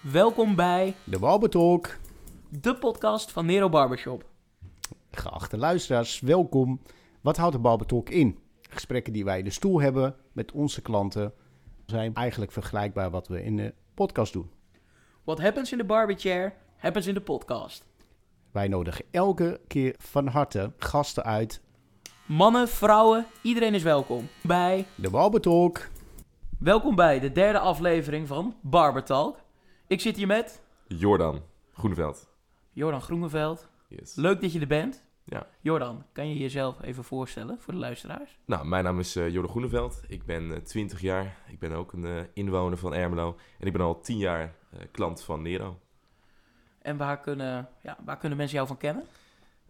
Welkom bij De Barbertalk. de podcast van Nero Barbershop. Geachte luisteraars, welkom. Wat houdt de Barbertalk in? Gesprekken die wij in de stoel hebben met onze klanten zijn eigenlijk vergelijkbaar wat we in de podcast doen. What happens in the barberchair, happens in de podcast. Wij nodigen elke keer van harte gasten uit. Mannen, vrouwen, iedereen is welkom bij... De Barbertalk. Welkom bij de derde aflevering van Barbertalk. Ik zit hier met Jordan Groeneveld. Jordan Groeneveld. Yes. Leuk dat je er bent. Ja. Jordan, kan je jezelf even voorstellen voor de luisteraars? Nou, mijn naam is eh, Jordan Groeneveld. Ik ben eh, 20 jaar. Ik ben ook een eh, inwoner van Ermelo. En ik ben al 10 jaar eh, klant van Nero. En waar kunnen, ja, waar kunnen mensen jou van kennen?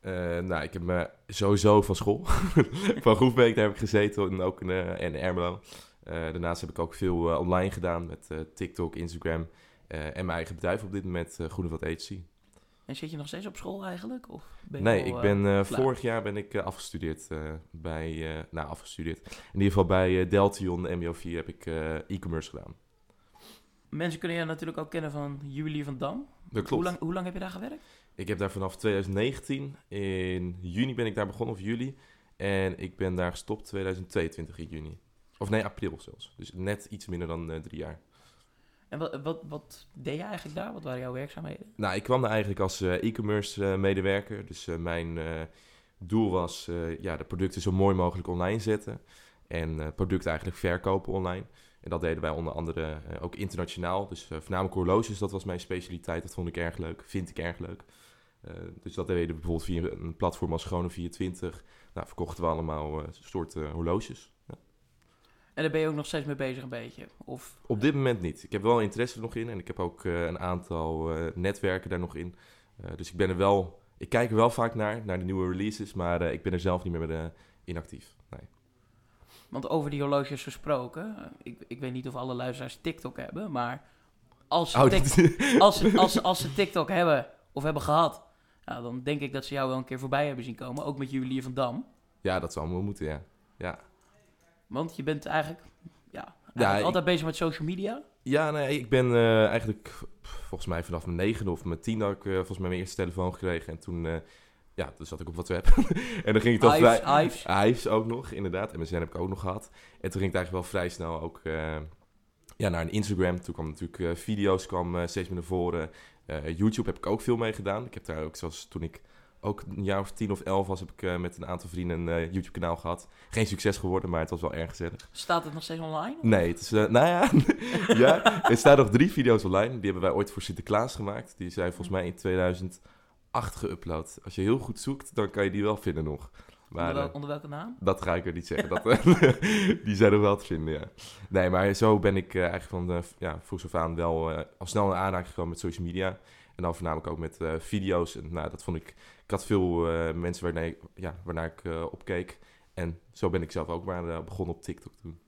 Eh, nou, ik heb me sowieso van school. van Groefbeek, daar heb ik gezeten. En ook in, eh, in Ermelo. Eh, daarnaast heb ik ook veel eh, online gedaan met eh, TikTok, Instagram. Eh, en mijn eigen bedrijf op dit moment, uh, Groeneveld Agency. En zit je nog steeds op school eigenlijk? Of ben je Nee, al, ik eh, ben eh, vorig jaar ben ik eh, afgestudeerd eh, bij, eh, nou afgestudeerd. In ieder geval bij Deltion MBO4 heb ik eh, e-commerce gedaan. Mensen kunnen je natuurlijk ook kennen van Julie van Dam. Dat Hoe klopt. lang, hoe lang heb je daar gewerkt? Ik heb daar vanaf 2019, in juni ben ik daar begonnen, of juli. En ik ben daar gestopt 2022 in juni. Of nee, april zelfs. Dus net iets minder dan eh, drie jaar. En wat, wat, wat deed je eigenlijk daar? Wat waren jouw werkzaamheden? Nou, ik kwam daar eigenlijk als eh, e-commerce eh, medewerker. Dus eh, mijn doel was ja, de producten zo mooi mogelijk online zetten. En producten eigenlijk verkopen online. En dat deden wij onder andere ook internationaal. Dus voornamelijk horloges, dat was mijn specialiteit. Dat vond ik erg leuk, vind ik erg leuk. Dus dat deden we bijvoorbeeld via een platform als Chrono24. Nou, verkochten we allemaal soorten horloges. En daar ben je ook nog steeds mee bezig een beetje? Of, Op dit moment niet. Ik heb wel interesse er nog in en ik heb ook eh, een aantal eh, netwerken daar nog in. Eh, dus ik ben er wel, ik kijk er wel vaak naar, naar de nieuwe releases, maar ik ben er zelf niet meer in actief. Nee. Want over die horloges gesproken, ik, ik weet niet of alle luisteraars TikTok hebben, maar als ze, Oh, Tik- dit- als, als, ze- als ze TikTok hebben of hebben gehad, ja, dan denk ik dat ze jou wel een keer voorbij hebben zien komen. Ook met Julie van Dam. ja, dat zou wel moeten, ja. Ja, Want je bent eigenlijk, ja, eigenlijk Ja, ik- altijd bezig met social media. ja nee, ik ben eh, eigenlijk volgens mij vanaf mijn negende of mijn tiende had ik eh, volgens mij mijn eerste telefoon gekregen. En toen, eh, ja, toen zat ik op WhatsApp. en dan ging ik toch vrij... Hives. Hives ook nog, inderdaad. MSN heb ik ook nog gehad. En toen ging het eigenlijk wel vrij snel ook ja, naar een Instagram. Toen kwam natuurlijk video's kwam, steeds meer naar voren. YouTube heb ik ook veel mee gedaan. Ik heb daar ook, zoals toen ik ook een jaar of tien of elf was, heb ik eh, met een aantal vrienden een eh, YouTube-kanaal gehad. Geen succes geworden, maar het was wel erg gezellig. Staat het nog steeds online? Nee, het is, eh, nou ja, ja, er staan nog drie video's online. Die hebben wij ooit voor Sinterklaas gemaakt. Die zijn volgens mij in 2008 geüpload. Als je heel goed zoekt, dan kan je die wel vinden nog. Maar, onder, wel- onder welke naam? dat ga ik er niet zeggen. Dat, die zijn er wel te vinden, ja. Nee, maar zo ben ik eigenlijk van de, ja, vroeg af aan wel al snel in aanraking gekomen met social media. En dan voornamelijk ook met eh, video's. En nou, dat vond ik... Ik had veel eh, mensen waarnaar ik, ja, waarnaar ik eh, opkeek. En zo ben ik zelf ook maar begonnen op TikTok toen.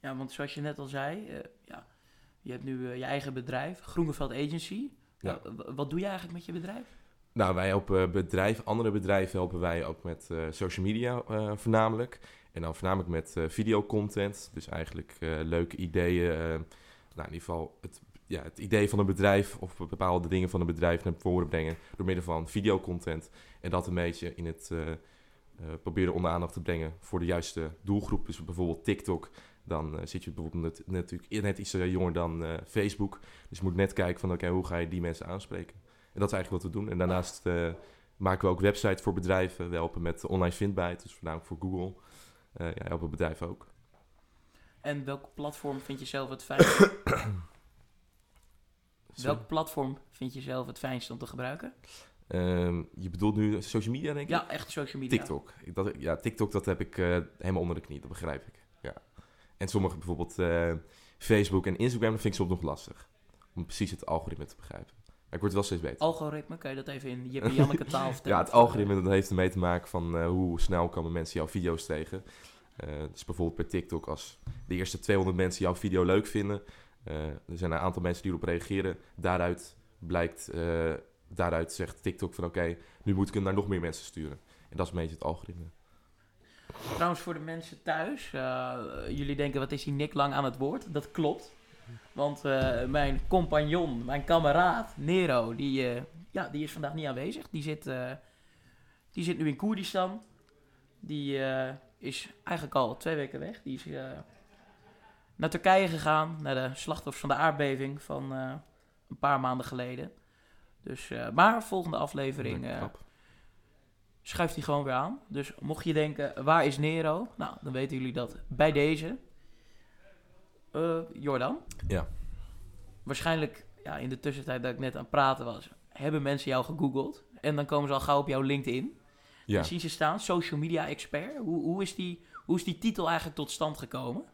Ja, want zoals je net al zei, ja, je hebt nu je eigen bedrijf, Groeneveld Agency. Ja. Wat doe je eigenlijk met je bedrijf? Nou, wij helpen bedrijven, andere bedrijven helpen wij ook met social media voornamelijk. En dan voornamelijk met videocontent. Dus eigenlijk leuke ideeën. nou, in ieder geval het, ja, het idee van een bedrijf of bepaalde dingen van een bedrijf naar voren brengen door middel van videocontent. En dat een beetje in het eh, eh, proberen onder aandacht te brengen voor de juiste doelgroep. Dus bijvoorbeeld TikTok. Dan eh, zit je bijvoorbeeld net, natuurlijk net iets jonger dan Facebook. Dus je moet net kijken van oké, hoe ga je die mensen aanspreken. En dat is eigenlijk wat we doen. En daarnaast maken we ook websites voor bedrijven. We helpen met online vindbaarheid, dus voornamelijk voor Google. Ja, helpen bedrijven ook. En welk platform vind je zelf het fijnst? Sorry. welk platform vind je zelf het fijnst om te gebruiken? Ehm, je bedoelt nu social media, denk ik? Ja, echt social media. TikTok. Ik- Dat, ja, TikTok, dat heb ik eh, helemaal onder de knie, dat begrijp ik. Ja. En sommige bijvoorbeeld eh, Facebook en Instagram, dat vind ik soms nog lastig. Om precies het algoritme te begrijpen. Maar ik word wel steeds beter. Algoritme, kan je dat even in Jippe Janneke taal vertellen? Ja, het algoritme dat heeft ermee te maken van eh, hoe snel komen mensen jouw video's tegen. Dus bijvoorbeeld bij TikTok, als de eerste 200 mensen jouw video leuk vinden, er zijn een aantal mensen die erop reageren. Daaruit blijkt, eh, daaruit zegt TikTok van oké, nu moet ik hem naar nog meer mensen sturen. En dat is een beetje het algoritme. Trouwens, voor de mensen thuis, eh, jullie denken, wat is die Nick lang aan het woord? Dat klopt. Want eh, mijn compagnon, mijn kameraad Nero, die, eh, ja, die is vandaag niet aanwezig. Die zit, eh, die zit nu in Koerdistan. Die eh, is eigenlijk al twee weken weg. Die is eh, naar Turkije gegaan, naar de slachtoffers van de aardbeving van eh, een paar maanden geleden. Dus, eh, maar volgende aflevering knap. schuift hij gewoon weer aan. Dus mocht je denken, waar is Nero? Nou, dan weten jullie dat bij deze. Jordan? Ja. Waarschijnlijk, ja, in de tussentijd dat ik net aan het praten was, hebben mensen jou gegoogeld. En dan komen ze al gauw op jouw LinkedIn. Ja. Dan zien ze staan, social media expert. Hoe, hoe, is die, hoe is die titel eigenlijk tot stand gekomen?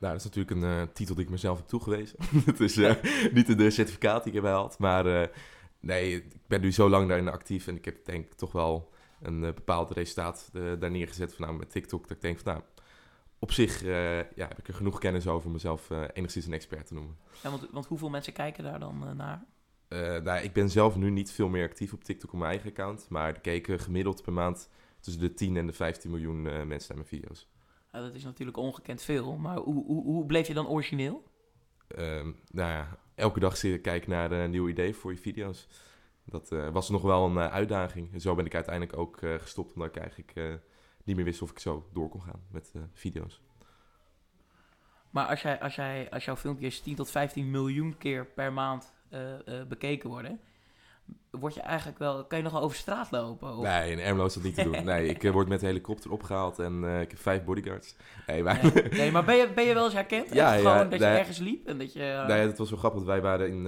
Nou, dat is natuurlijk een eh, titel die ik mezelf heb toegewezen. Het is eh, niet de certificaat die ik heb gehaald. Maar eh, nee, ik ben nu zo lang daarin actief. En ik heb denk ik toch wel een bepaald resultaat daar neergezet. Van, nou, met TikTok. Dat ik denk van nou, op zich ja, heb ik er genoeg kennis over om mezelf enigszins een expert te noemen. Ja, want, want hoeveel mensen kijken daar dan naar? Nou, ik ben zelf nu niet veel meer actief op TikTok op mijn eigen account. Maar er keken gemiddeld per maand tussen de 10 en de 15 miljoen mensen naar mijn video's. Ja, dat is natuurlijk ongekend veel. Maar hoe, hoe, hoe bleef je dan origineel? Ehm, nou ja, elke dag zitten kijken naar een nieuw idee voor je video's. Dat eh, was nog wel een eh, uitdaging. En zo ben ik uiteindelijk ook eh, gestopt, omdat ik eigenlijk eh, niet meer wist of ik zo door kon gaan met eh, video's. Maar als, jij, als, jij, als jouw filmpjes 10 tot 15 miljoen keer per maand eh, eh, bekeken worden, word je eigenlijk wel, kan je nog over straat lopen? Of, Nee, in Ermelo is dat niet te doen. Nee, ik eh, word met de helikopter opgehaald en eh, ik heb vijf bodyguards. Nee, maar... Nee, nee, maar ben je, ben je wel eens herkend? Ja, Echt ja, Gewoon dat je ergens liep en dat je... eh, Nee, dat was wel grappig. want Wij waren in,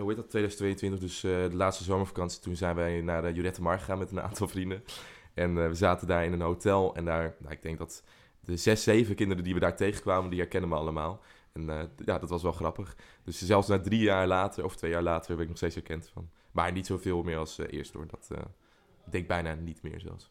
hoe heet dat, 2022, dus de laatste zomervakantie. Toen zijn wij naar uh, Jurette Mar gegaan met een aantal vrienden. En we zaten daar in een hotel. En daar, nou, ik denk dat de zes, zeven kinderen die we daar tegenkwamen, die herkennen me allemaal. En eh, ja, dat was wel grappig. Dus zelfs na drie jaar later, of twee jaar later, ben ik nog steeds herkend van. Maar niet zoveel meer als eh, eerst hoor. Dat eh, ik denk bijna niet meer zelfs.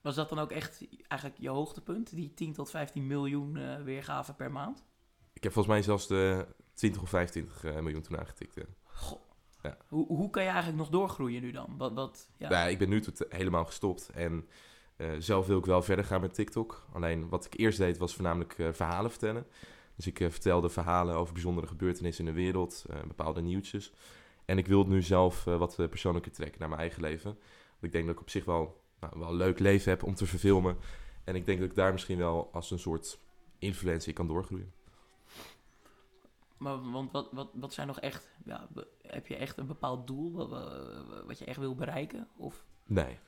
Was dat dan ook echt eigenlijk je hoogtepunt? Die 10 tot 15 miljoen weergaven per maand? Ik heb volgens mij zelfs de 20 of 25 eh, miljoen toen aangetikt. ja. Goh. Ja. Hoe, hoe kan je eigenlijk nog doorgroeien nu dan? Wat, wat, ja. Ja. ik ben nu tot helemaal gestopt. En eh, zelf wil ik wel verder gaan met TikTok. Alleen wat ik eerst deed was voornamelijk eh, verhalen vertellen. Dus ik eh, vertelde verhalen over bijzondere gebeurtenissen in de wereld, bepaalde nieuwtjes. En ik wil het nu zelf wat persoonlijker trekken naar mijn eigen leven. Want ik denk dat ik op zich wel, nou, wel een leuk leven heb om te verfilmen. En ik denk dat ik daar misschien wel als een soort influencer kan doorgroeien. Maar want wat, wat, wat zijn nog echt... Ja, heb je echt een bepaald doel wat, wat je echt wil bereiken? Of Nee.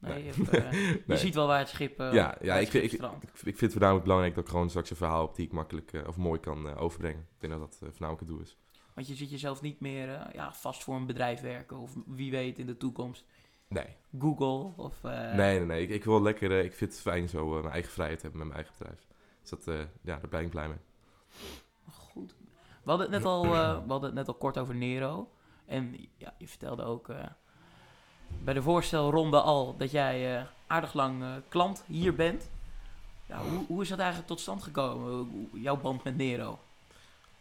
Nee, Nee. Je, hebt, eh, je ziet wel waar het schip, eh, Ja, ja het ik, schip ik, ik, ik vind het voornamelijk belangrijk dat ik gewoon straks een verhaal heb die ik makkelijk eh, of mooi kan overbrengen. Ik denk dat dat voornamelijk het doel is. Want je ziet jezelf niet meer ja, vast voor een bedrijf werken. Of wie weet in de toekomst Nee, Google. Of, nee, nee. nee. Ik, ik wil lekker, ik vind het fijn zo mijn eigen vrijheid hebben met mijn eigen bedrijf. Dus dat, ja, daar ben ik blij mee. Goed. We hadden, het net al, we hadden het net al kort over Nero. En ja, je vertelde ook bij de voorstelronde al dat jij eh, aardig lang eh, klant hier bent. Hoe, hoe is dat eigenlijk tot stand gekomen, jouw band met Nero?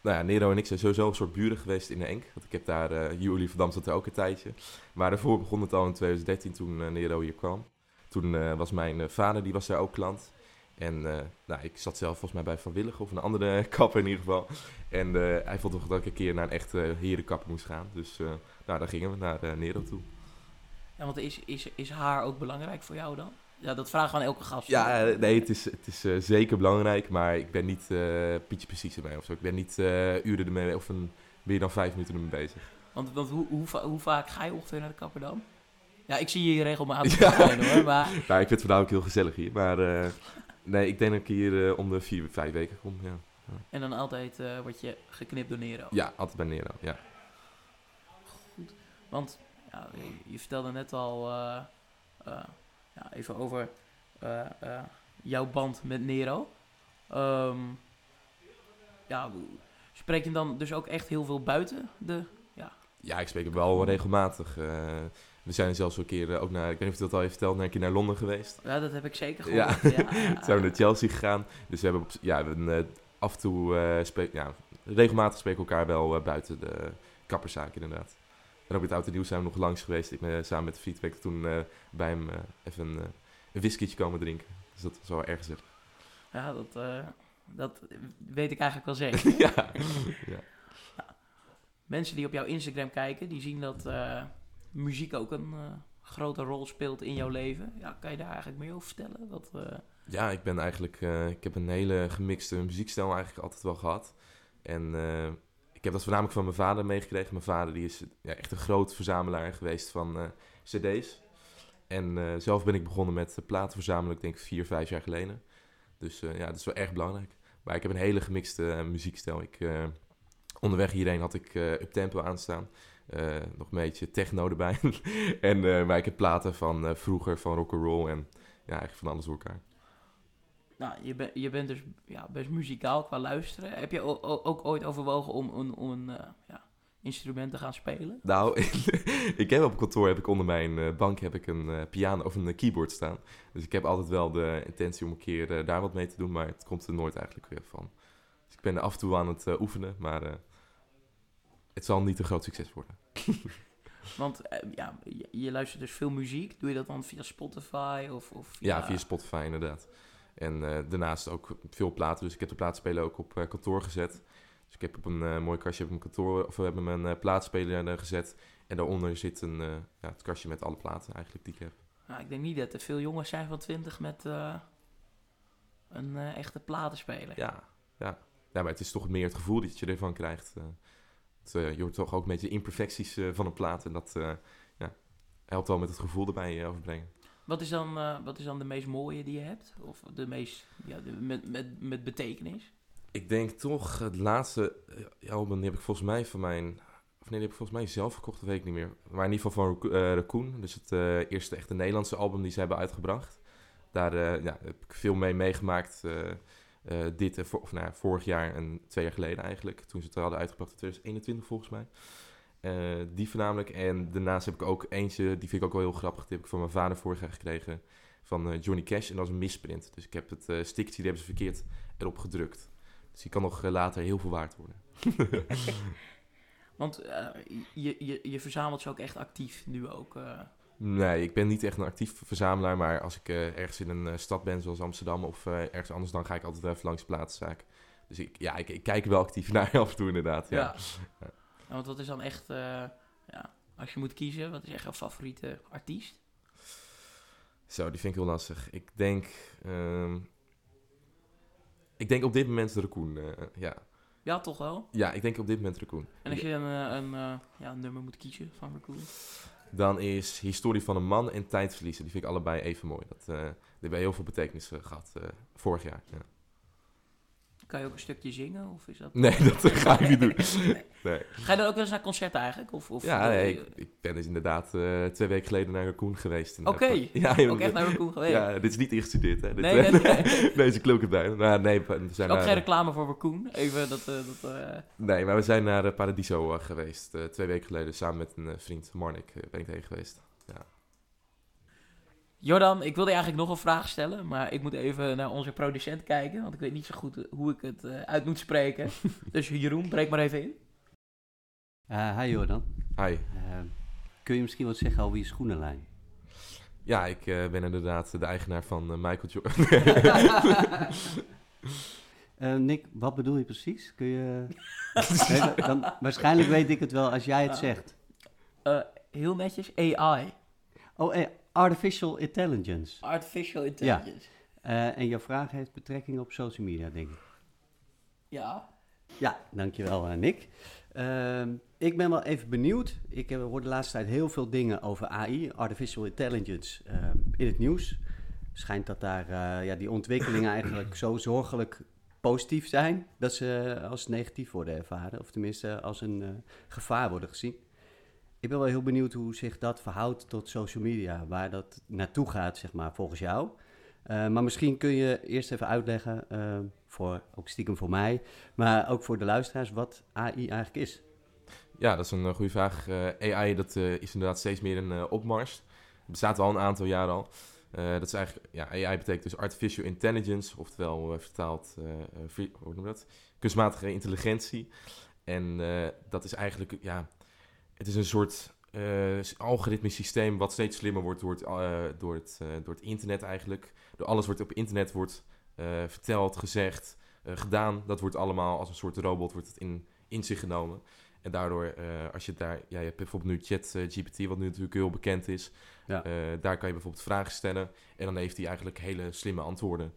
Nou ja, Nero en ik zijn sowieso een soort buren geweest in de Enk. Want ik heb daar, eh Julie van Dam zat er ook een tijdje. Maar daarvoor begon het al in 2013 toen eh, Nero hier kwam. Toen eh, was mijn eh, vader, die was daar ook klant. En eh, nou, ik zat zelf volgens mij bij Van Willig of een andere kapper in ieder geval. En eh, hij vond toch dat ik een keer naar een echte herenkapper moest gaan. Dus eh, nou, daar gingen we naar eh, Nero toe. Ja, want is, is, is haar ook belangrijk voor jou dan? Ja, dat vragen we aan elke gast. Ja, eh, nee, het is, het is eh, zeker belangrijk, maar ik ben niet eh pietje precies ermee of zo. Ik ben niet uren ermee of een, meer dan vijf minuten ermee bezig. Want, want hoe, hoe, va- hoe vaak ga je ongeveer naar de kapper dan? Ja, ik zie je hier regelmatig Ja. hoor, maar... Nou, ik vind het voornamelijk heel gezellig hier, maar nee, ik denk dat ik hier om de vier, vijf weken kom, ja. En dan altijd word je geknipt door Nero. Ja, altijd bij Nero, ja. Want ja, je, je vertelde net al eh, eh, ja, even over eh, jouw band met Nero. Ehm, ja, spreek je dan dus ook echt heel veel buiten de... Ja, ik spreek hem wel regelmatig. we zijn zelfs een keer ook naar, ik weet niet of je dat al heeft verteld, een keer naar Londen geweest. Ja, dat heb ik zeker Ja. gehoord. Ja, ja, zijn we naar Chelsea gegaan. Dus we hebben, op, ja, we af en toe, spreek, ja, regelmatig spreken we elkaar wel buiten de kapperszaak inderdaad. Met Oud en zijn we nog langs geweest. Ik ben eh, samen met de feedback toen eh, bij hem eh, even een, een komen drinken. Dus dat was wel erg gezellig. Ja, dat, Dat weet ik eigenlijk wel zeker. ja. ja. Mensen die op jouw Instagram kijken, die zien dat muziek ook een grote rol speelt in jouw leven. Ja, kan je daar eigenlijk meer over vertellen? Eh, Ja, ik ben eigenlijk... ik heb een hele gemixte muziekstijl eigenlijk altijd wel gehad. En ik heb dat voornamelijk van mijn vader meegekregen. Mijn vader die is ja, echt een groot verzamelaar geweest van eh, cd's. En eh, zelf ben ik begonnen met uh, platen verzamelen, ik denk vier, vijf jaar geleden. Dus eh, ja, dat is wel erg belangrijk. Maar ik heb een hele gemixte eh, muziekstijl. Ik, eh, onderweg hierheen had ik eh uptempo aanstaan. Eh, nog een beetje techno erbij. en, eh, maar ik heb platen van eh, vroeger, van rock'n'roll en ja, eigenlijk van alles door elkaar. Nou, je, ben, je bent dus ja, best muzikaal qua luisteren. Heb je ook ooit overwogen om, een- om een eh, ja, instrument te gaan spelen? Nou, ik heb op kantoor heb ik onder mijn eh, bank heb ik een eh, piano of een keyboard staan. Dus ik heb altijd wel de intentie om een keer daar wat mee te doen, maar het komt er nooit eigenlijk weer van. Dus ik ben af en toe aan het oefenen, maar het zal niet een groot succes worden. Want ja, je, je luistert dus veel muziek. Doe je dat dan via Spotify of, of Ja, via Spotify inderdaad. En eh, daarnaast ook veel platen. Dus ik heb de plaatspeler ook op eh, kantoor gezet. Dus ik heb op een eh, mooi kastje op mijn kantoor, of we hebben mijn plaatspeler gezet. En daaronder zit een, ja, het kastje met alle platen eigenlijk die ik heb. Nou, ik denk niet dat er veel jongens zijn van 20 met een eh, echte platenspeler. Ja, ja. ja, maar het is toch meer het gevoel dat je ervan krijgt. het, je hoort toch ook een beetje de imperfecties van een plaat. En dat ja, helpt wel met het gevoel erbij overbrengen. Wat, is dan, eh, wat is dan de meest mooie die je hebt? Of de meest ja, de, met, met, met betekenis? Ik denk toch het laatste eh, album, die heb ik volgens mij van mijn... Of nee, heb ik volgens mij zelf gekocht, dat weet ik niet meer. Maar in ieder geval van eh, Raccoon. Dus het eerste echte Nederlandse album die ze hebben uitgebracht. Daar ja, heb ik veel mee meegemaakt. dit, of, nou vorig jaar en twee jaar geleden eigenlijk. Toen ze het hadden uitgebracht in 2021 volgens mij. Eh, die voornamelijk. En daarnaast heb ik ook eentje, die vind ik ook wel heel grappig. Die heb ik van mijn vader vorig jaar gekregen. Van eh, Johnny Cash. En dat is een misprint. Dus ik heb het eh stickertje, die hebben ze verkeerd erop gedrukt. Dus die kan nog later heel veel waard worden. Want je, je, je verzamelt ze ook echt actief nu ook. Nee, ik ben niet echt een actief verzamelaar. Maar als ik ergens in een stad ben, zoals Amsterdam of ergens anders, dan ga ik altijd even langs de plaatszaak. Dus ik, ja, ik, ik kijk wel actief naar af en toe inderdaad. Ja. ja. Want wat is dan echt, eh, ja, als je moet kiezen, wat is echt jouw favoriete artiest? Zo, die vind ik heel lastig. Ik denk, ehm, ik denk op dit moment de Raccoon. eh, ja. Ja, toch wel? ja, ik denk op dit moment Raccoon. En als je een, eh, een, eh, ja, een nummer moet kiezen van Raccoon? Dan is Historie van een man en Tijdverliezen. Die vind ik allebei even mooi. Dat, eh die hebben heel veel betekenis eh, gehad eh, vorig jaar. Ja. Kan je ook een stukje zingen? Of is dat... Nee, dat ga ik niet doen. Nee. Ga je dan ook wel eens naar concerten eigenlijk? Of, of Ja, eh, nee, ik, ik ben dus inderdaad eh, twee weken geleden naar Raccoon geweest. Oké. eh, ja, ook echt naar Raccoon geweest? Ja, dit is niet ingestudeerd, hè? Dit, Nee, eh, nee, nee. nee, ze klokken bij. Nou, nee, we zijn ook naar, geen reclame voor Raccoon. Even dat... eh, dat eh, nee, maar we zijn naar eh, Paradiso eh, geweest. eh, twee weken geleden samen met een eh, vriend, Marnik, eh, ben ik heen geweest. Jordan, ik wilde eigenlijk nog een vraag stellen, maar ik moet even naar onze producent kijken, want ik weet niet zo goed eh, hoe ik het eh, uit moet spreken. dus Jeroen, breek maar even in. Eh hi Jordan. Hi. Eh, kun je misschien wat zeggen over je schoenenlijn? Ja, ik eh, ben inderdaad de eigenaar van Michael Jordan. Eh, Nick, wat bedoel je precies? Kun je... Nee, dan, waarschijnlijk weet ik het wel als jij het zegt. Eh, heel netjes, AI. Oh, eh, artificial intelligence. Artificial Intelligence. Eh, en jouw vraag heeft betrekking op social media, denk ik. Ja. Ja, dankjewel uh, Nick. Ehm, ik ben wel even benieuwd. Ik heb, hoor de laatste tijd heel veel dingen over AI, artificial intelligence, ehm, in het nieuws. Schijnt dat daar eh, ja, die ontwikkelingen eigenlijk zo zorgelijk positief zijn, dat ze als negatief worden ervaren. Of tenminste als een eh, gevaar worden gezien. Ik ben wel heel benieuwd hoe zich dat verhoudt tot social media, waar dat naartoe gaat, zeg maar, volgens jou. Uh, maar misschien kun je eerst even uitleggen, uh, voor, ook stiekem voor mij, maar ook voor de luisteraars, wat AI eigenlijk is. Ja, dat is een uh, goede vraag. AI dat, is inderdaad steeds meer een opmars. Het bestaat al een aantal jaar al. dat is eigenlijk, ja, AI betekent dus Artificial Intelligence, oftewel vertaald, hoe noem dat? Kunstmatige intelligentie. En dat is eigenlijk, ja, het is een soort uh, algoritmisch systeem wat steeds slimmer wordt door het, uh, door, het, uh, door het internet eigenlijk. Door alles wat op internet wordt verteld, gezegd, eh, gedaan. Dat wordt allemaal als een soort robot wordt het in, in zich genomen. En daardoor, eh, als je daar, ja, je hebt bijvoorbeeld nu ChatGPT, wat nu natuurlijk heel bekend is. Ja. Eh, daar kan je bijvoorbeeld vragen stellen en dan heeft hij eigenlijk hele slimme antwoorden.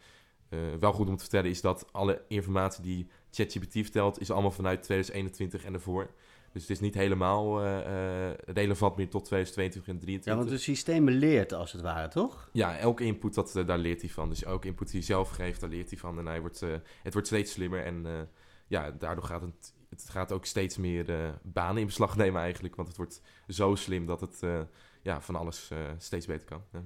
Eh, wel goed om te vertellen is dat alle informatie die ChatGPT vertelt, is allemaal vanuit 2021 en ervoor. Dus het is niet helemaal eh, eh, relevant meer tot 2022 en Ja, 2023. want het systeem leert als het ware, toch? Ja, elke input, dat, eh, daar leert hij van. Dus elke input die hij zelf geeft, daar leert hij van. En hij wordt, eh, het wordt steeds slimmer. En eh, ja, daardoor gaat het, het gaat ook steeds meer eh, banen in beslag nemen eigenlijk. Want het wordt zo slim dat het eh, ja, van alles eh, steeds beter kan. Ja.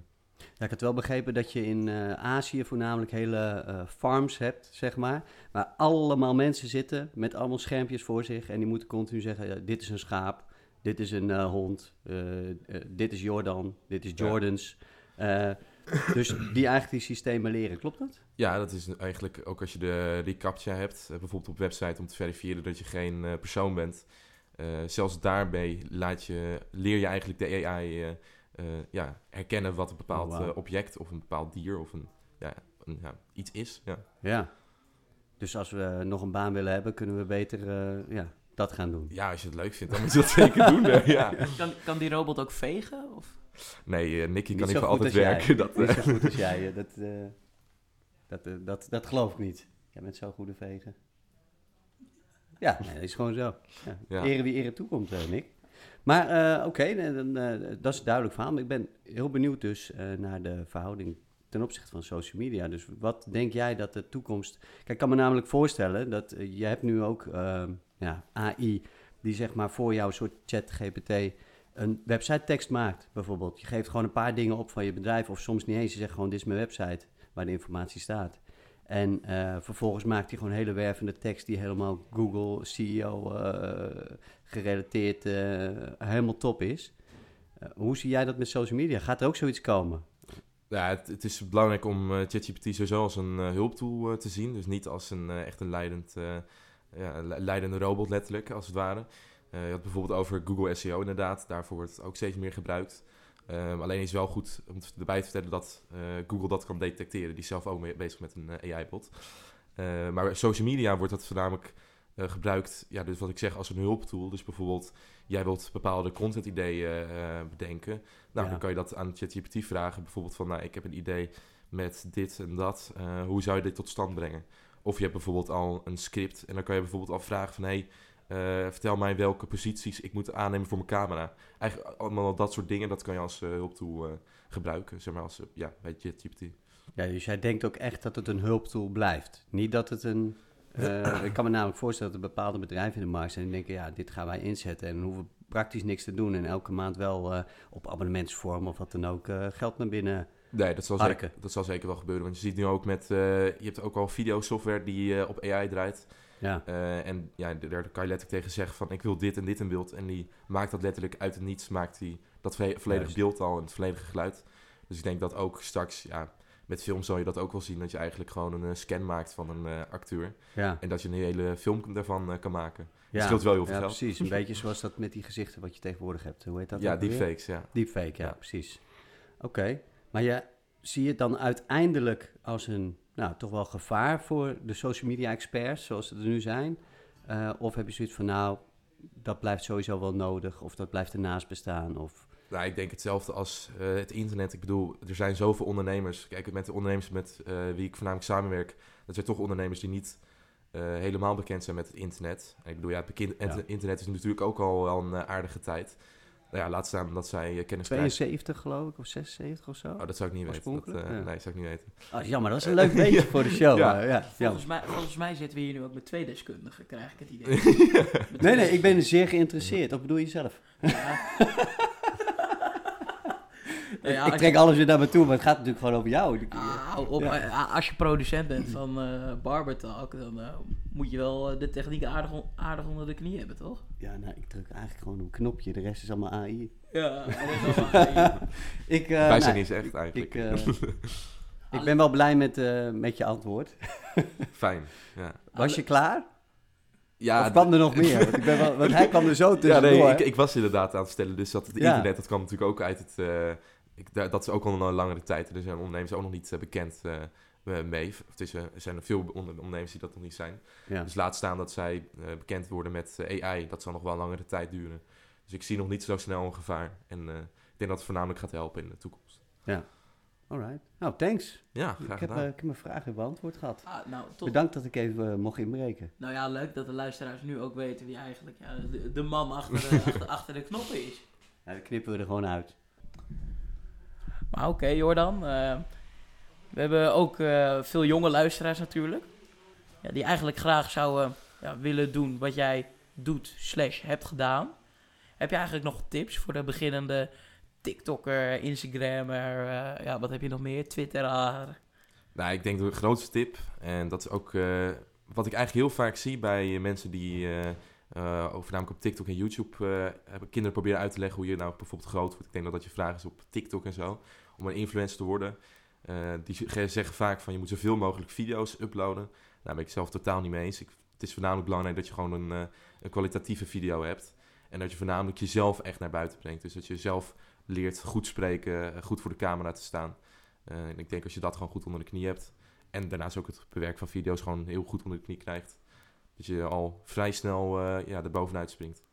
Ja, ik had wel begrepen dat je in eh, Azië voornamelijk hele eh, farms hebt, zeg maar. Waar allemaal mensen zitten met allemaal schermpjes voor zich. En die moeten continu zeggen, dit is een schaap, dit is een eh, hond, dit is Jordan, dit is. Jordans. Dus die eigenlijk die systemen leren, klopt dat? Ja, dat is eigenlijk ook als je de reCAPTCHA hebt, bijvoorbeeld op website om te verifiëren dat je geen persoon bent. Zelfs daarbij laat je, leer je eigenlijk de AI ja, herkennen wat een bepaald Oh, eh, object of een bepaald dier of een, ja, een, ja, iets is. Ja. Ja. Dus als we nog een baan willen hebben, kunnen we beter eh, ja, dat gaan doen. ja, als je het leuk vindt, dan moet je dat zeker doen. eh, ja. Kan, kan die robot ook vegen? Of? Nee, eh, Nicky Niet kan even goed altijd jij. werken. Dat, Niet eh, zo goed als jij. eh, Dat, eh, dat, eh, dat, dat geloof ik niet. Jij bent zo goed in vegen. Ja, nee, dat is gewoon zo. Ja. Ja. Ere wie ere toekomt, eh, Nick. Maar eh, oké, dan, eh, dat is duidelijk verhaal. Maar ik ben heel benieuwd dus eh, naar de verhouding ten opzichte van social media. Dus wat denk jij dat de toekomst... Kijk, ik kan me namelijk voorstellen dat je hebt nu ook ehm, ja, AI... die zeg maar voor jou soort chat GPT een website tekst maakt, bijvoorbeeld. Je geeft gewoon een paar dingen op van je bedrijf, of soms niet eens. Je zegt gewoon, dit is mijn website, waar de informatie staat. En eh, vervolgens maakt hij gewoon hele wervende tekst die helemaal Google, CEO eh, gerelateerd, eh, helemaal top is. Hoe zie jij dat met social media? Gaat er ook zoiets komen? Ja, het, het is belangrijk om ChatGPT sowieso als een hulptool te zien. Dus niet als een echt een leidend, ja, le- leidende robot letterlijk, als het ware. Je had bijvoorbeeld over Google SEO inderdaad. Daarvoor wordt het ook steeds meer gebruikt. Ehm, alleen is wel goed om erbij te vertellen dat eh, Google dat kan detecteren. Die is zelf ook mee bezig met een eh, AI-bot. Eh, maar social media wordt dat voornamelijk eh, gebruikt, ja, dus wat ik zeg, als een hulptool. Dus bijvoorbeeld, jij wilt bepaalde content-ideeën bedenken. Nou, Ja. dan kan je dat aan ChatGPT vragen. Bijvoorbeeld van, nou, ik heb een idee met dit en dat. Hoe zou je dit tot stand brengen? Of je hebt bijvoorbeeld al een script en dan kan je bijvoorbeeld al vragen van... Hey, vertel mij welke posities ik moet aannemen voor mijn camera. Eigenlijk allemaal dat soort dingen, dat kan je als eh, hulptool eh, gebruiken, zeg maar, als, eh, ja, bij ChatGPT. Ja, dus jij denkt ook echt dat het een hulptool blijft. Niet dat het een... eh, ik kan me namelijk voorstellen dat er bepaalde bedrijven in de markt zijn die denken, ja, dit gaan wij inzetten en dan hoeven we praktisch niks te doen en elke maand wel eh, op abonnementsvorm of wat dan ook eh, geld naar binnen. Nee, dat zal, zeker, dat zal zeker wel gebeuren. Want je ziet nu ook met... eh, je hebt ook al videosoftware die eh, op AI draait. Ja, Eh, en ja, daar kan je letterlijk tegen zeggen van... ik wil dit en dit in beeld. En die maakt dat letterlijk uit het niets. Maakt die dat vo- volledige beeld al en het volledige geluid. Dus ik denk dat ook straks... Ja, met film zal je dat ook wel zien. Dat je eigenlijk gewoon een eh, scan maakt van een eh, acteur. ja. En dat je een hele film daarvan kan maken. ja. scheelt wel heel veel ja, geld. precies. Een beetje zoals dat met die gezichten wat je tegenwoordig hebt. Hoe heet dat? ja, deepfakes, ja. Deepfake, ja, Ja. precies. Oké, maar je, zie je het dan uiteindelijk als een, nou, toch wel gevaar voor de social media experts, zoals ze er nu zijn? Eh, of heb je zoiets van, nou, dat blijft sowieso wel nodig, of dat blijft ernaast bestaan, of... Nou, ik denk hetzelfde als eh, het internet. Ik bedoel, er zijn zoveel ondernemers. Kijk, met de ondernemers met eh, wie ik voornamelijk samenwerk, dat zijn toch ondernemers die niet helemaal bekend zijn met het internet. En ik bedoel, ja, het Ja. internet is natuurlijk ook al wel een aardige tijd. Nou ja, laat staan dat zij eh, kennis krijgen. 72 geloof ik, of 76 of zo? Oh, dat zou ik niet weten. Dat, eh, ja. Nee, dat zou ik niet weten. Oh, jammer, dat is een leuk beetje voor de show. Ja. maar ja, jammer. Volgens, mij, volgens mij zitten we hier nu ook met twee deskundigen, krijg ik het idee. Nee, nee, ik ben zeer geïnteresseerd. Of bedoel je zelf? Ja. Nou ja, ik trek je- alles weer naar me toe, maar het gaat natuurlijk gewoon over jou. Ah, op- als je producent bent van eh Barber Talk, dan eh, moet je wel eh, de techniek aardig, on- aardig onder de knie hebben, toch? Ja, nou, ik druk eigenlijk gewoon een knopje. De rest is allemaal AI. Ja, dat is wel waar. Ik, eh, Wij nou, zijn niet eens echt eigenlijk. Ik, ik ben wel blij met, eh, met je antwoord. Fijn, ja. Was je klaar? Ja, of kwam er nog meer? Want, ik ben wel, want hij kwam er zo Ja, tussendoor. nee, ik, ik was inderdaad aan het vertellen. Dus dat het Ja. internet, dat kwam natuurlijk ook uit het... eh, ik, dat is ook al een langere tijd. Er zijn ondernemers ook nog niet eh, bekend eh, eh, mee. Het is, er zijn er veel onder- ondernemers die dat nog niet zijn. Ja. Dus laat staan dat zij eh, bekend worden met AI. Dat zal nog wel een langere tijd duren. Dus ik zie nog niet zo snel een gevaar. En eh, ik denk dat het voornamelijk gaat helpen in de toekomst. Alright. Nou, thanks. Ja, graag Ik heb, gedaan. eh, ik heb mijn vragen beantwoord gehad. Ah, nou. Bedankt dat ik even mocht inbreken. Nou ja, leuk dat de luisteraars nu ook weten wie eigenlijk ja, de, de man achter de, achter, achter de knoppen is. Ja, dan knippen we er gewoon uit. Oké, Jordan. eh, we hebben ook eh, veel jonge luisteraars natuurlijk. Ja, die eigenlijk graag zouden ja, willen doen wat jij doet, slash hebt gedaan. Heb je eigenlijk nog tips voor de beginnende TikToker, Instagrammer, eh, ja, wat heb je nog meer? Twitteraar. Nou, ik denk de grootste tip, en dat is ook wat ik eigenlijk heel vaak zie bij mensen die, ook voornamelijk op TikTok en YouTube, kinderen proberen uit te leggen hoe je nou bijvoorbeeld groot wordt. Ik denk dat dat je vraag is op TikTok en zo, om een influencer te worden. Eh, die ge- zeggen vaak van je moet zoveel mogelijk video's uploaden. Daar ben ik zelf totaal niet mee eens. Ik, het is voornamelijk belangrijk dat je gewoon een, eh, kwalitatieve video hebt. En dat je voornamelijk jezelf echt naar buiten brengt. Dus dat je zelf leert goed spreken, eh, goed voor de camera te staan. En ik denk als je dat gewoon goed onder de knie hebt. En daarnaast ook het bewerken van video's gewoon heel goed onder de knie krijgt. Dat je al vrij snel ja, bovenuit springt.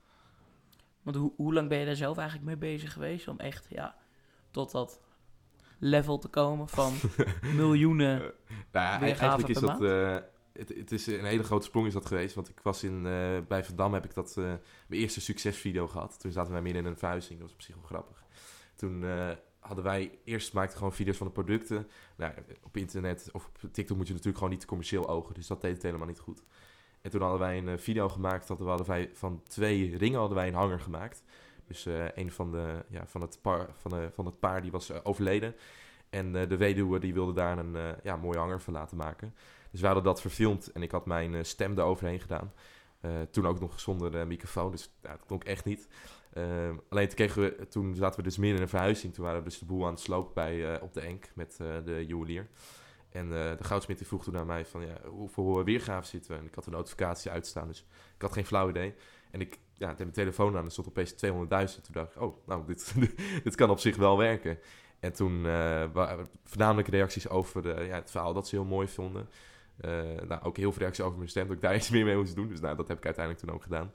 Want hoe, hoe lang ben je daar zelf eigenlijk mee bezig geweest om echt ja, tot dat level te komen van miljoenen? Nou ja, eigenlijk is dat... eh, het, het is een hele grote sprong is dat geweest. Want ik was in, eh, bij Van Dam heb ik dat, eh, mijn eerste succesvideo gehad. Toen zaten wij midden in een verhuizing. Dat was op zich wel grappig. Toen eh, hadden wij... Eerst maakten gewoon video's van de producten. Nou, op internet of op TikTok moet je natuurlijk gewoon niet commercieel ogen. Dus dat deed het helemaal niet goed. En toen hadden wij een eh, video gemaakt. Dat we hadden wij van twee ringen hadden wij een hanger gemaakt. Dus eh, een van, de, ja, van, het paar, van, de, van het paar die was eh, overleden. En eh, de weduwe die wilde daar een ja, mooie hanger van laten maken. Dus we hadden dat verfilmd en ik had mijn stem eroverheen gedaan. Toen ook nog zonder microfoon, dus ja, dat klonk echt niet. Alleen toen, kregen we, toen zaten we dus midden in een verhuizing. Toen waren we dus de boel aan het slopen bij, op de Enk met de juwelier. En de goudsmid die vroeg toen naar mij van ja, hoeveel weergaven zitten we? En ik had een notificatie uitstaan, dus ik had geen flauw idee. En ik ja, deed mijn telefoon aan en stond opeens 200.000. Toen dacht ik, oh, nou, dit, dit kan op zich wel werken. En toen eh waren voornamelijk reacties over eh, ja, het verhaal dat ze heel mooi vonden. Eh, nou, ook heel veel reacties over mijn stem, dat ik daar iets meer mee moest doen. Dus nou, dat heb ik uiteindelijk toen ook gedaan.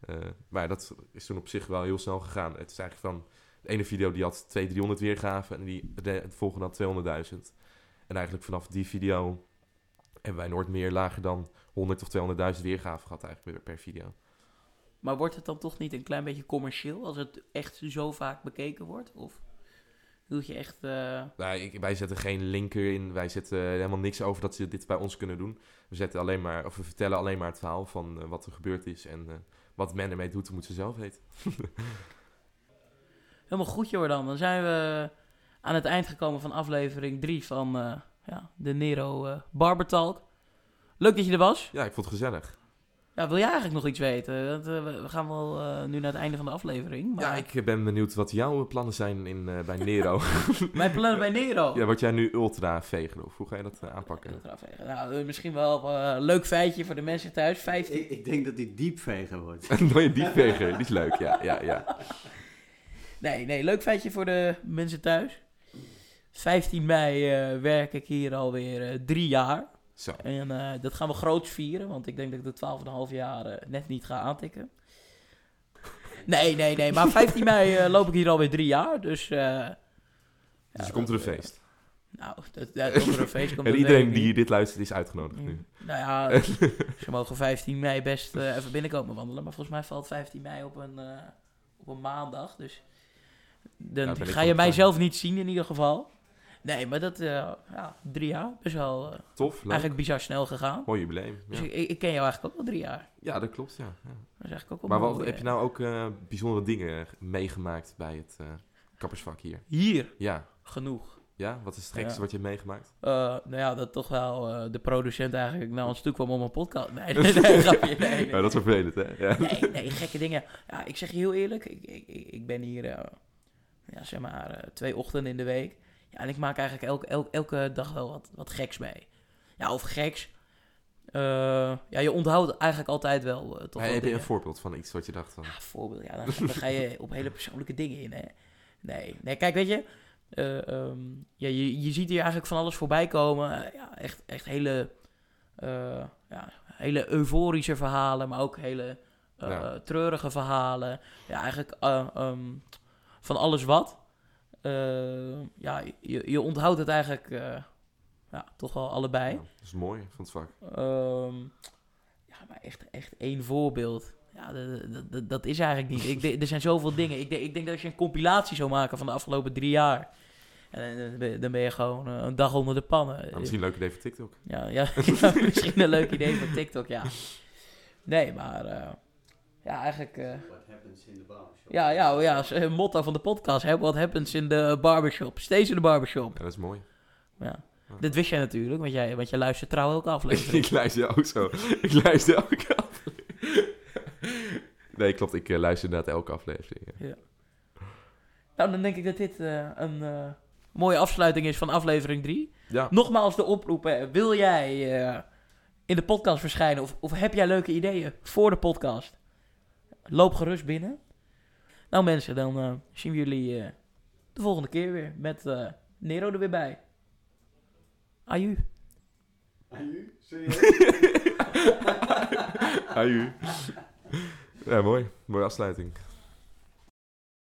Eh, maar dat is toen op zich wel heel snel gegaan. Het is eigenlijk van, de ene video die had 200, 300 weergaven en die, de, het volgende had 200.000. En eigenlijk vanaf die video hebben wij nooit meer lager dan 100 of 200.000 weergaven gehad eigenlijk per video. Maar wordt het dan toch niet een klein beetje commercieel als het echt zo vaak bekeken wordt? Of doe je echt... Nou, ik, wij zetten geen linker in. Wij zetten helemaal niks over dat ze dit bij ons kunnen doen. We, zetten alleen maar, of we vertellen alleen maar het verhaal van eh, wat er gebeurd is. En eh, wat men ermee doet, moet ze zelf weten. Helemaal goed, Jordan. Dan zijn we aan het eind gekomen van aflevering 3 van ja, de Nero eh Barber Talk. Leuk dat je er was. Ja, ik vond het gezellig. Ja, wil jij eigenlijk nog iets weten? Dat, eh, we gaan wel eh, nu naar het einde van de aflevering. Maar Ja, ik ben benieuwd wat jouw plannen zijn in, eh, bij Nero. Mijn plannen bij Nero. ja, word jij nu ultra vegan of hoe ga je dat eh, aanpakken? Ultra vegan. Nou, eh, misschien wel een leuk feitje voor de mensen thuis. 15, Ik, ik denk dat dit diepvegen wordt. Een mooie diep vegan, die is leuk. Ja, ja, ja. Nee, nee, leuk feitje voor de mensen thuis. 15 mei eh, werk ik hier alweer eh, drie jaar. Zo. En eh, dat gaan we groots vieren, want ik denk dat ik de 12,5 jaar eh, net niet ga aantikken. Nee, nee, nee, maar 15 mei eh, loop ik hier alweer drie jaar, dus... Dus ja, komt er een feest. nou, dat, dat komt er een feest. Komt En iedereen die niet. dit luistert is uitgenodigd nu. Mm, Nou ja, ze mogen 15 mei best even binnenkomen wandelen. Maar volgens mij valt 15 mei op een, op een maandag. Dus dan ga je mij zelf niet zien in ieder geval. Nee, maar dat, eh, ja, drie jaar. Best wel eh, Tof, leuk. eigenlijk bizar snel gegaan. Mooi jubileum. Dus ik, ik ken jou eigenlijk ook al drie jaar. ja, dat klopt, ja. ja. Dat is eigenlijk ook wel Maar wat, heb je nou ook eh, bijzondere dingen meegemaakt bij het kappersvak hier? Hier Ja. genoeg. Ja? Wat is het gekste Ja. wat je hebt meegemaakt? Nou ja, dat toch wel de producent eigenlijk naar ons toe kwam om een podcast. Nee, nee, nee, grapje. Nee, nee. Ja, dat is vervelend, hè? Ja. Nee, nee, gekke dingen. Ja, ik zeg je heel eerlijk, ik, ik, ik ben hier, ja, zeg maar, twee ochtenden in de week. Ja, en ik maak eigenlijk elke, elke, elke dag wel wat, wat geks mee. Ja, of geks. Eh, ja, je onthoudt eigenlijk altijd wel eh, toch heb je een voorbeeld van iets wat je dacht van... Ja, voorbeeld. Ja, dan, dan ga je op hele persoonlijke dingen in, hè. Nee, nee, kijk, weet je, Eh, ehm, ja, je, je ziet hier eigenlijk van alles voorbij komen. Ja, echt, echt hele, ja, hele euforische verhalen, maar ook hele Ja. treurige verhalen. Ja, eigenlijk eh, ehm, van alles wat. Eh, ja, je, je onthoudt het eigenlijk eh, ja, toch wel allebei. Ja, dat is mooi van het vak. Ehm, ja, maar echt, echt één voorbeeld. Ja, dat, dat- dat, dat is eigenlijk niet. Ik denk, er zijn zoveel dingen. Ik denk, ik denk dat als je een compilatie zou maken van de afgelopen drie jaar. En dan ben je- gewoon eh, een dag onder de pannen. Nou, misschien een leuk idee voor TikTok. Ja, ja, ja, misschien een leuk idee voor TikTok, ja. Nee, maar ja, eigenlijk... eh, What happens in the barbershop? ja, ja, ja, is een motto van de podcast. Hè? What happens in the barbershop? Steeds in de barbershop. Ja, dat is mooi. Ja. Dit wist jij natuurlijk, want jij, want jij luistert trouw elke aflevering. ik luister ook zo. Ik luister elke aflevering. nee, klopt. Ik eh, luister inderdaad elke aflevering. ja. Nou, dan denk ik dat dit eh, een eh, mooie afsluiting is van aflevering 3. Ja, Nogmaals de oproep, hè. wil jij eh, in de podcast verschijnen of, of heb jij leuke ideeën voor de podcast? Loop gerust binnen. Nou mensen, dan eh, zien we jullie eh, de volgende keer weer met eh, Nero er weer bij. Aju. Aju? Serieus? Aju. Ja, mooi. Mooie afsluiting.